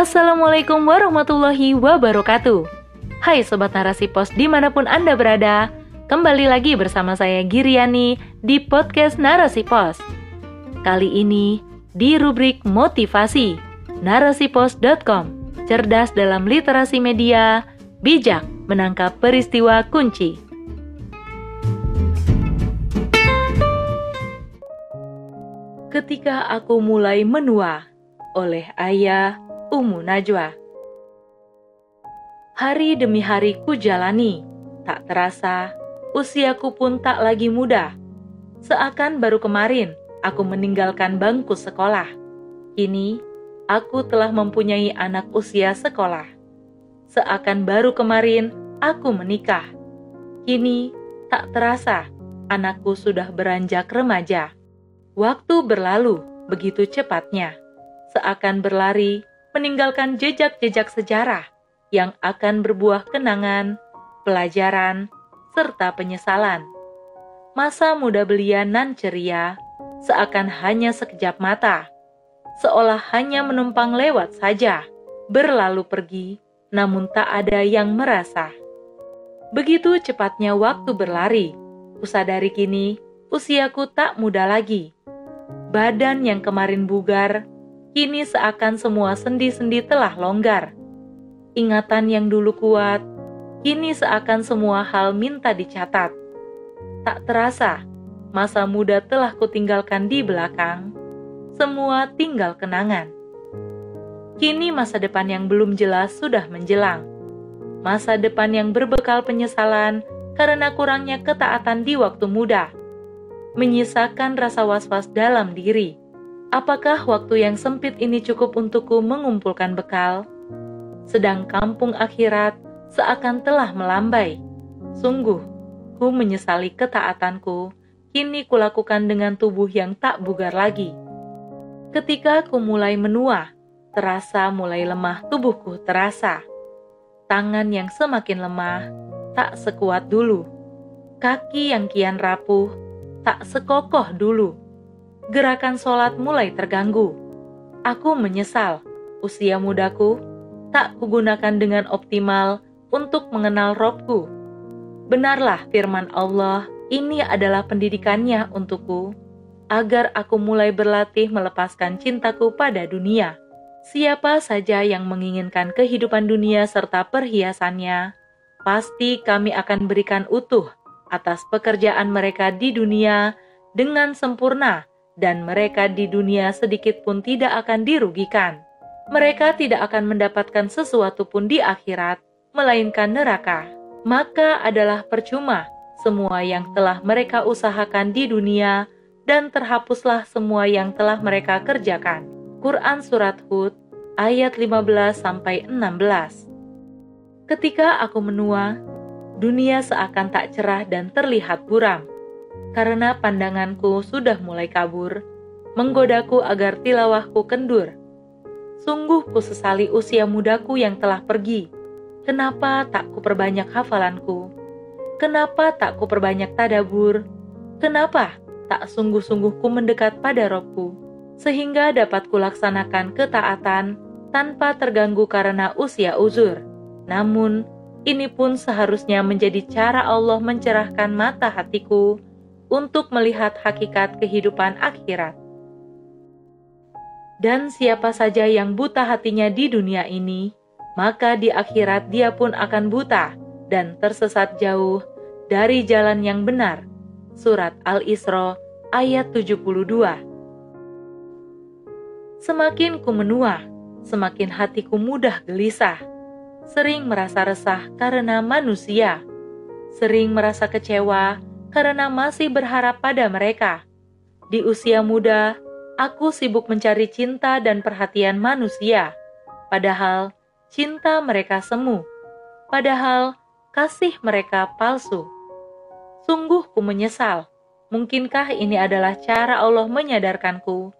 Assalamualaikum warahmatullahi wabarakatuh. Hai Sobat Narasi Pos di mana pun Anda berada Kembali lagi bersama saya Giriani di podcast Narasi Pos. Kali ini di rubrik motivasi narasipos.com Cerdas dalam literasi media, bijak menangkap peristiwa kunci. Ketika aku mulai menua oleh ayah Ummu Najwa. Hari demi hari ku jalani, tak terasa usiaku pun tak lagi muda. Seakan baru kemarin aku meninggalkan bangku sekolah. Kini aku telah mempunyai anak usia sekolah. Seakan baru kemarin aku menikah. Kini tak terasa anakku sudah beranjak remaja. Waktu berlalu begitu cepatnya, seakan berlari meninggalkan jejak-jejak sejarah yang akan berbuah kenangan, pelajaran, serta penyesalan. Masa muda belia nan ceria seakan hanya sekejap mata, seolah hanya menumpang lewat saja, berlalu pergi, namun tak ada yang merasa. Begitu cepatnya waktu berlari, kusadari kini usiaku tak muda lagi. Badan yang kemarin bugar kini seakan semua sendi-sendi telah longgar. Ingatan yang dulu kuat, kini seakan semua hal minta dicatat. Tak terasa, masa muda telah kutinggalkan di belakang. Semua tinggal kenangan. Kini masa depan yang belum jelas sudah menjelang. Masa depan yang berbekal penyesalan karena kurangnya ketaatan di waktu muda. Menyisakan rasa was-was dalam diri Apakah waktu yang sempit ini cukup untukku mengumpulkan bekal? Sedang kampung akhirat seakan telah melambai. Sungguh, ku menyesali ketaatanku, kini kulakukan dengan tubuh yang tak bugar lagi. Ketika ku mulai menua, terasa mulai lemah tubuhku terasa. Tangan yang semakin lemah, tak sekuat dulu. Kaki yang kian rapuh, tak sekokoh dulu gerakan sholat mulai terganggu. Aku menyesal, usia mudaku tak kugunakan dengan optimal untuk mengenal Robku. Benarlah firman Allah, ini adalah pendidikannya untukku, agar aku mulai berlatih melepaskan cintaku pada dunia. Siapa saja yang menginginkan kehidupan dunia serta perhiasannya, pasti kami akan berikan utuh atas pekerjaan mereka di dunia dengan sempurna dan mereka di dunia sedikit pun tidak akan dirugikan. Mereka tidak akan mendapatkan sesuatu pun di akhirat, melainkan neraka. Maka adalah percuma semua yang telah mereka usahakan di dunia dan terhapuslah semua yang telah mereka kerjakan. Quran Surat Hud ayat 15 16. Ketika aku menua, dunia seakan tak cerah dan terlihat buram karena pandanganku sudah mulai kabur, menggodaku agar tilawahku kendur. Sungguh ku sesali usia mudaku yang telah pergi. Kenapa tak kuperbanyak hafalanku? Kenapa tak kuperbanyak tadabur? Kenapa tak sungguh-sungguh ku mendekat pada robku? Sehingga dapat kulaksanakan ketaatan tanpa terganggu karena usia uzur. Namun, ini pun seharusnya menjadi cara Allah mencerahkan mata hatiku untuk melihat hakikat kehidupan akhirat. Dan siapa saja yang buta hatinya di dunia ini, maka di akhirat dia pun akan buta dan tersesat jauh dari jalan yang benar. Surat Al-Isra ayat 72 Semakin ku menua, semakin hatiku mudah gelisah. Sering merasa resah karena manusia. Sering merasa kecewa karena masih berharap pada mereka. Di usia muda, aku sibuk mencari cinta dan perhatian manusia, padahal cinta mereka semu, padahal kasih mereka palsu. Sungguh ku menyesal. Mungkinkah ini adalah cara Allah menyadarkanku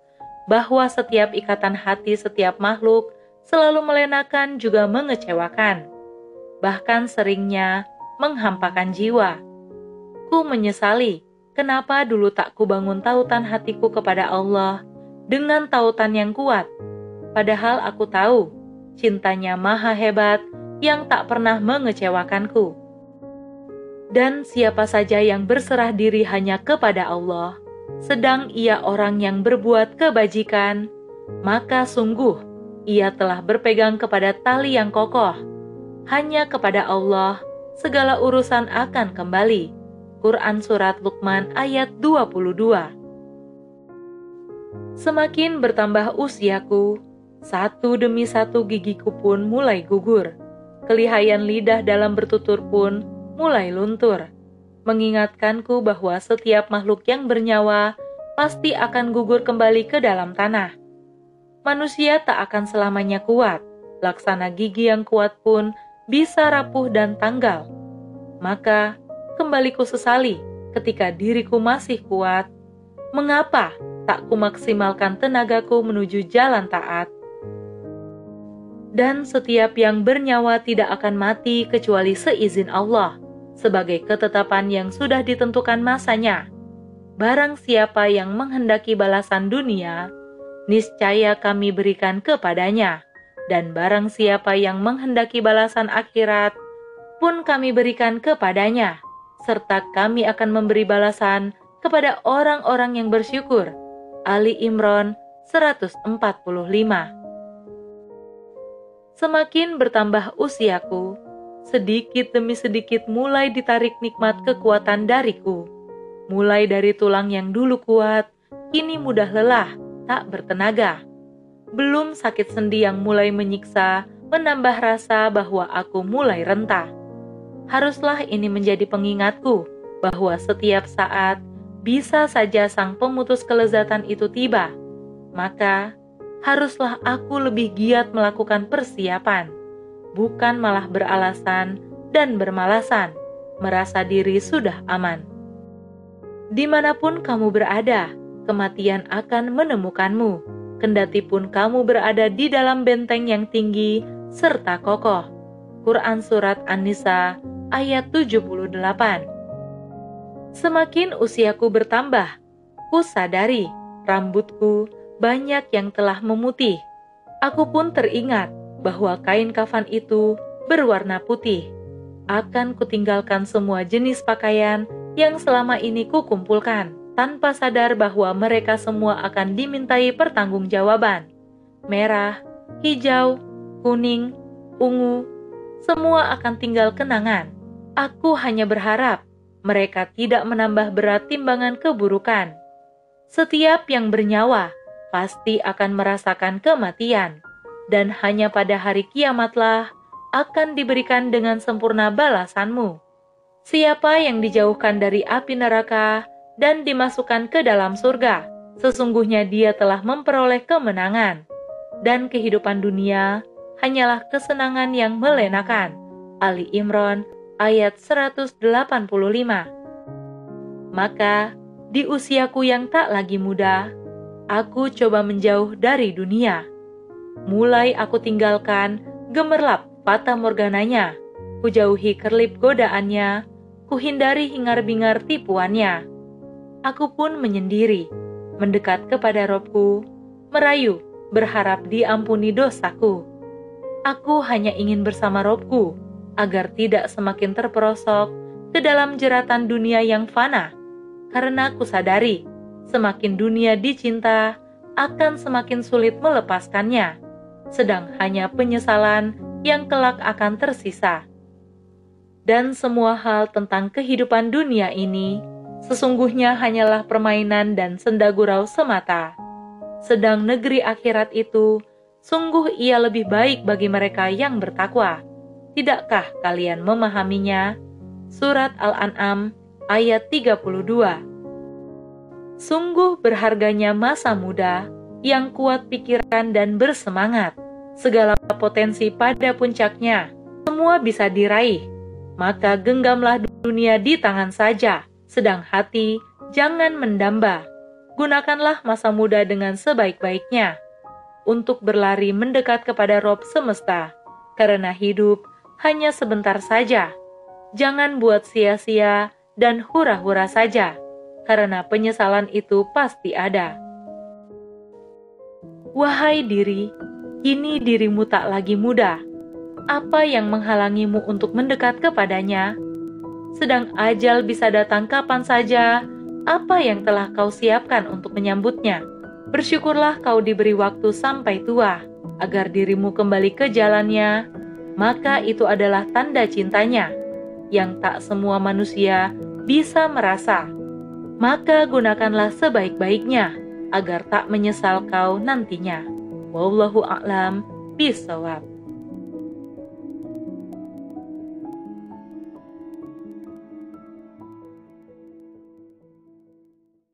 bahwa setiap ikatan hati setiap makhluk selalu melenakan juga mengecewakan, bahkan seringnya menghampakan jiwa. Ku menyesali kenapa dulu tak kubangun tautan hatiku kepada Allah dengan tautan yang kuat. Padahal aku tahu cintanya maha hebat yang tak pernah mengecewakanku. Dan siapa saja yang berserah diri hanya kepada Allah, sedang ia orang yang berbuat kebajikan, maka sungguh ia telah berpegang kepada tali yang kokoh. Hanya kepada Allah segala urusan akan kembali. Quran Surat Luqman ayat 22 Semakin bertambah usiaku, satu demi satu gigiku pun mulai gugur. Kelihayan lidah dalam bertutur pun mulai luntur. Mengingatkanku bahwa setiap makhluk yang bernyawa pasti akan gugur kembali ke dalam tanah. Manusia tak akan selamanya kuat. Laksana gigi yang kuat pun bisa rapuh dan tanggal. Maka kembali ku sesali ketika diriku masih kuat. Mengapa tak kumaksimalkan tenagaku menuju jalan taat? Dan setiap yang bernyawa tidak akan mati kecuali seizin Allah, sebagai ketetapan yang sudah ditentukan masanya. Barang siapa yang menghendaki balasan dunia, niscaya kami berikan kepadanya, dan barang siapa yang menghendaki balasan akhirat, pun kami berikan kepadanya serta kami akan memberi balasan kepada orang-orang yang bersyukur. Ali Imran 145 Semakin bertambah usiaku, sedikit demi sedikit mulai ditarik nikmat kekuatan dariku. Mulai dari tulang yang dulu kuat, kini mudah lelah, tak bertenaga. Belum sakit sendi yang mulai menyiksa, menambah rasa bahwa aku mulai rentah haruslah ini menjadi pengingatku bahwa setiap saat bisa saja sang pemutus kelezatan itu tiba. Maka haruslah aku lebih giat melakukan persiapan, bukan malah beralasan dan bermalasan, merasa diri sudah aman. Di mana pun kamu berada, kematian akan menemukanmu, kendati pun kamu berada di dalam benteng yang tinggi serta kokoh. Quran Surat An-Nisa ayat 78. Semakin usiaku bertambah, ku sadari rambutku banyak yang telah memutih. Aku pun teringat bahwa kain kafan itu berwarna putih. Akan kutinggalkan semua jenis pakaian yang selama ini kukumpulkan, tanpa sadar bahwa mereka semua akan dimintai pertanggungjawaban. Merah, hijau, kuning, ungu, semua akan tinggal kenangan Aku hanya berharap mereka tidak menambah berat timbangan keburukan. Setiap yang bernyawa pasti akan merasakan kematian, dan hanya pada hari kiamatlah akan diberikan dengan sempurna balasanmu. Siapa yang dijauhkan dari api neraka dan dimasukkan ke dalam surga, sesungguhnya dia telah memperoleh kemenangan, dan kehidupan dunia hanyalah kesenangan yang melenakan. Ali Imran ayat 185. Maka di usiaku yang tak lagi muda, aku coba menjauh dari dunia. Mulai aku tinggalkan gemerlap fata morgananya, kujauhi kerlip godaannya, kuhindari hingar-bingar tipuannya. Aku pun menyendiri, mendekat kepada robku, merayu, berharap diampuni dosaku. Aku hanya ingin bersama robku, agar tidak semakin terperosok ke dalam jeratan dunia yang fana. Karena aku sadari, semakin dunia dicinta, akan semakin sulit melepaskannya, sedang hanya penyesalan yang kelak akan tersisa. Dan semua hal tentang kehidupan dunia ini sesungguhnya hanyalah permainan dan sendagurau semata. Sedang negeri akhirat itu sungguh ia lebih baik bagi mereka yang bertakwa. Tidakkah kalian memahaminya? Surat Al-An'am ayat 32 Sungguh berharganya masa muda yang kuat pikiran dan bersemangat. Segala potensi pada puncaknya, semua bisa diraih. Maka genggamlah dunia di tangan saja, sedang hati jangan mendamba. Gunakanlah masa muda dengan sebaik-baiknya untuk berlari mendekat kepada Rob semesta, karena hidup hanya sebentar saja. Jangan buat sia-sia dan hura-hura saja, karena penyesalan itu pasti ada. Wahai diri, Kini dirimu tak lagi muda. Apa yang menghalangimu untuk mendekat kepadanya? Sedang ajal bisa datang kapan saja. Apa yang telah kau siapkan untuk menyambutnya? Bersyukurlah kau diberi waktu sampai tua, agar dirimu kembali ke jalannya. Maka itu adalah tanda cintanya, yang tak semua manusia bisa merasa. Maka gunakanlah sebaik-baiknya, agar tak menyesal kau nantinya. Wallahu a'lam bisawab.